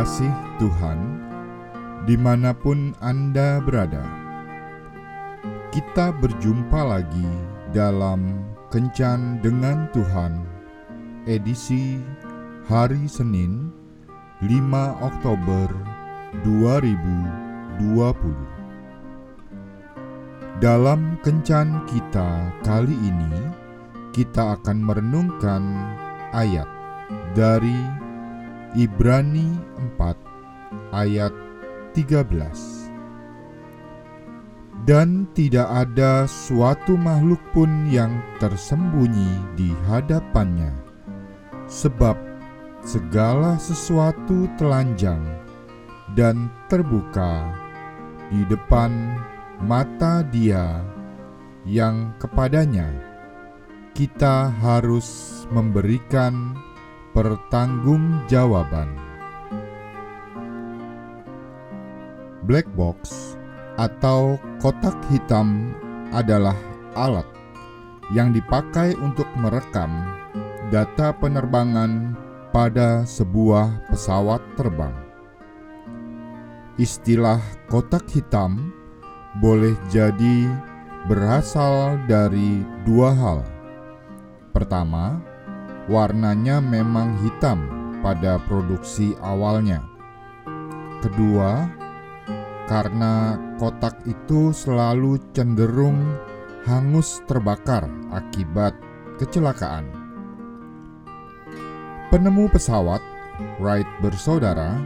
kasih Tuhan, di mana pun Anda berada, kita berjumpa lagi dalam Kencan dengan Tuhan, edisi hari Senin, 5 Oktober 2020. Dalam Kencan kita kali ini, kita akan merenungkan ayat dari Ibrani 4 ayat 13 Dan tidak ada suatu makhluk pun yang tersembunyi di hadapannya Sebab segala sesuatu telanjang dan terbuka di depan mata dia yang kepadanya. Kita harus memberikan Pertanggungjawaban Black box atau kotak hitam adalah alat yang dipakai untuk merekam data penerbangan pada sebuah pesawat terbang. Istilah kotak hitam boleh jadi berasal dari dua hal. Pertama, warnanya memang hitam pada produksi awalnya. Kedua, karena kotak itu selalu cenderung hangus terbakar akibat kecelakaan. Penemu pesawat, Wright bersaudara,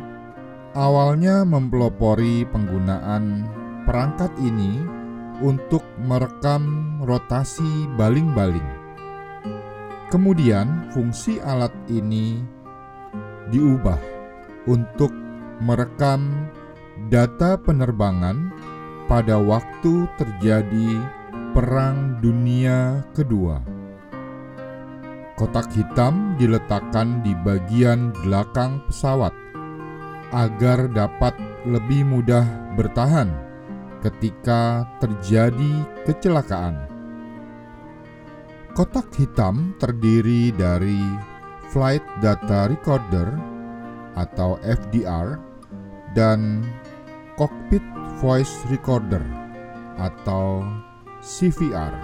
awalnya mempelopori penggunaan perangkat ini untuk merekam rotasi baling-baling Kemudian fungsi alat ini diubah untuk merekam data penerbangan pada waktu terjadi Perang Dunia Kedua. Kotak hitam diletakkan di bagian belakang pesawat agar dapat lebih mudah bertahan ketika terjadi kecelakaan. Kotak hitam terdiri dari Flight Data Recorder atau FDR dan Cockpit Voice Recorder atau CVR.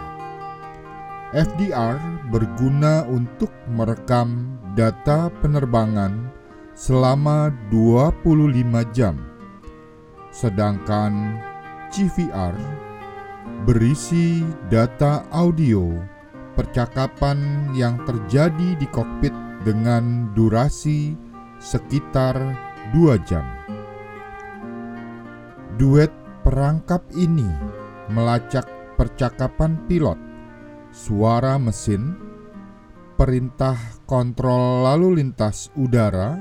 FDR berguna untuk merekam data penerbangan selama 25 jam. Sedangkan CVR berisi data audio percakapan yang terjadi di kokpit dengan durasi sekitar dua jam. Duet perangkap ini melacak percakapan pilot, suara mesin, perintah kontrol lalu lintas udara,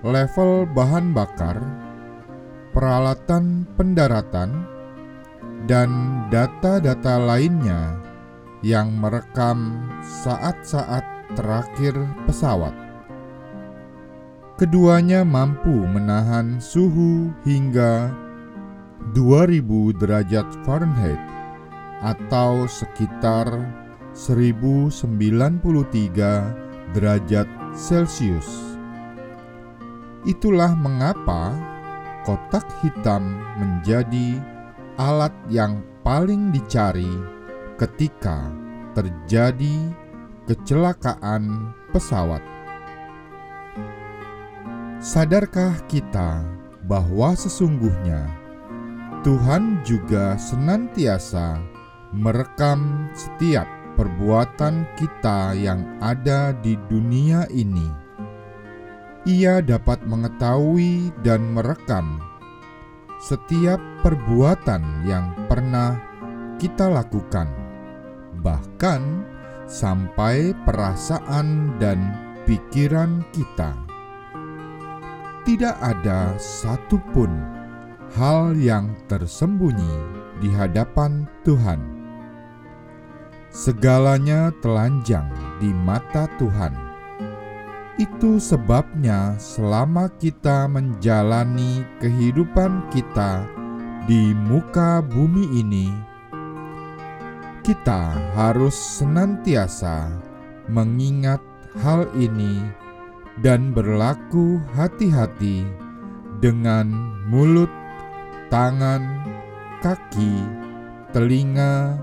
level bahan bakar, peralatan pendaratan, dan data-data lainnya yang merekam saat-saat terakhir pesawat. Keduanya mampu menahan suhu hingga 2000 derajat Fahrenheit atau sekitar 1093 derajat Celcius. Itulah mengapa kotak hitam menjadi alat yang paling dicari ketika terjadi kecelakaan pesawat. Sadarkah kita bahwa sesungguhnya Tuhan juga senantiasa merekam setiap perbuatan kita yang ada di dunia ini? Ia dapat mengetahui dan merekam setiap perbuatan yang pernah kita lakukan bahkan sampai perasaan dan pikiran kita. Tidak ada satupun hal yang tersembunyi di hadapan Tuhan. Segalanya telanjang di mata Tuhan. Itu sebabnya, selama kita menjalani kehidupan kita di muka bumi ini, kita harus senantiasa mengingat hal ini dan berlaku hati-hati dengan mulut, tangan, kaki, telinga,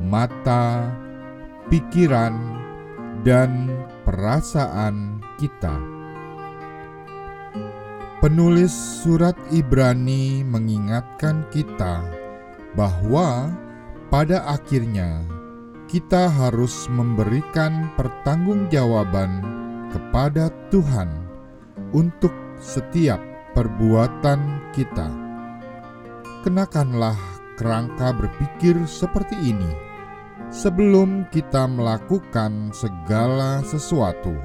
mata, pikiran, dan perasaan kita. Penulis surat Ibrani mengingatkan kita bahwa pada akhirnya kita harus memberikan pertanggungjawaban kepada Tuhan untuk setiap perbuatan kita. Kenakanlah kerangka berpikir seperti ini sebelum kita melakukan segala sesuatu.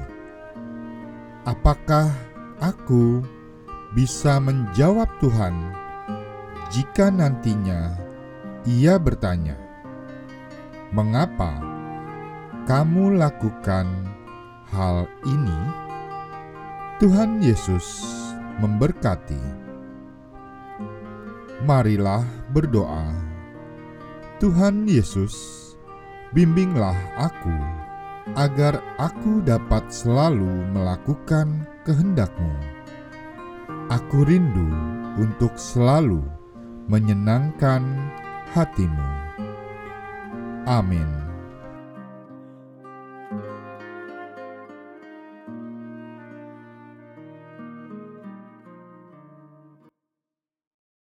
Apakah aku bisa menjawab Tuhan jika nantinya Ia bertanya, "Mengapa kamu lakukan hal ini?" Tuhan Yesus memberkati. Marilah berdoa. Tuhan Yesus, bimbinglah aku agar aku dapat selalu melakukan kehendak-Mu Aku rindu untuk selalu menyenangkan hatimu. Amin.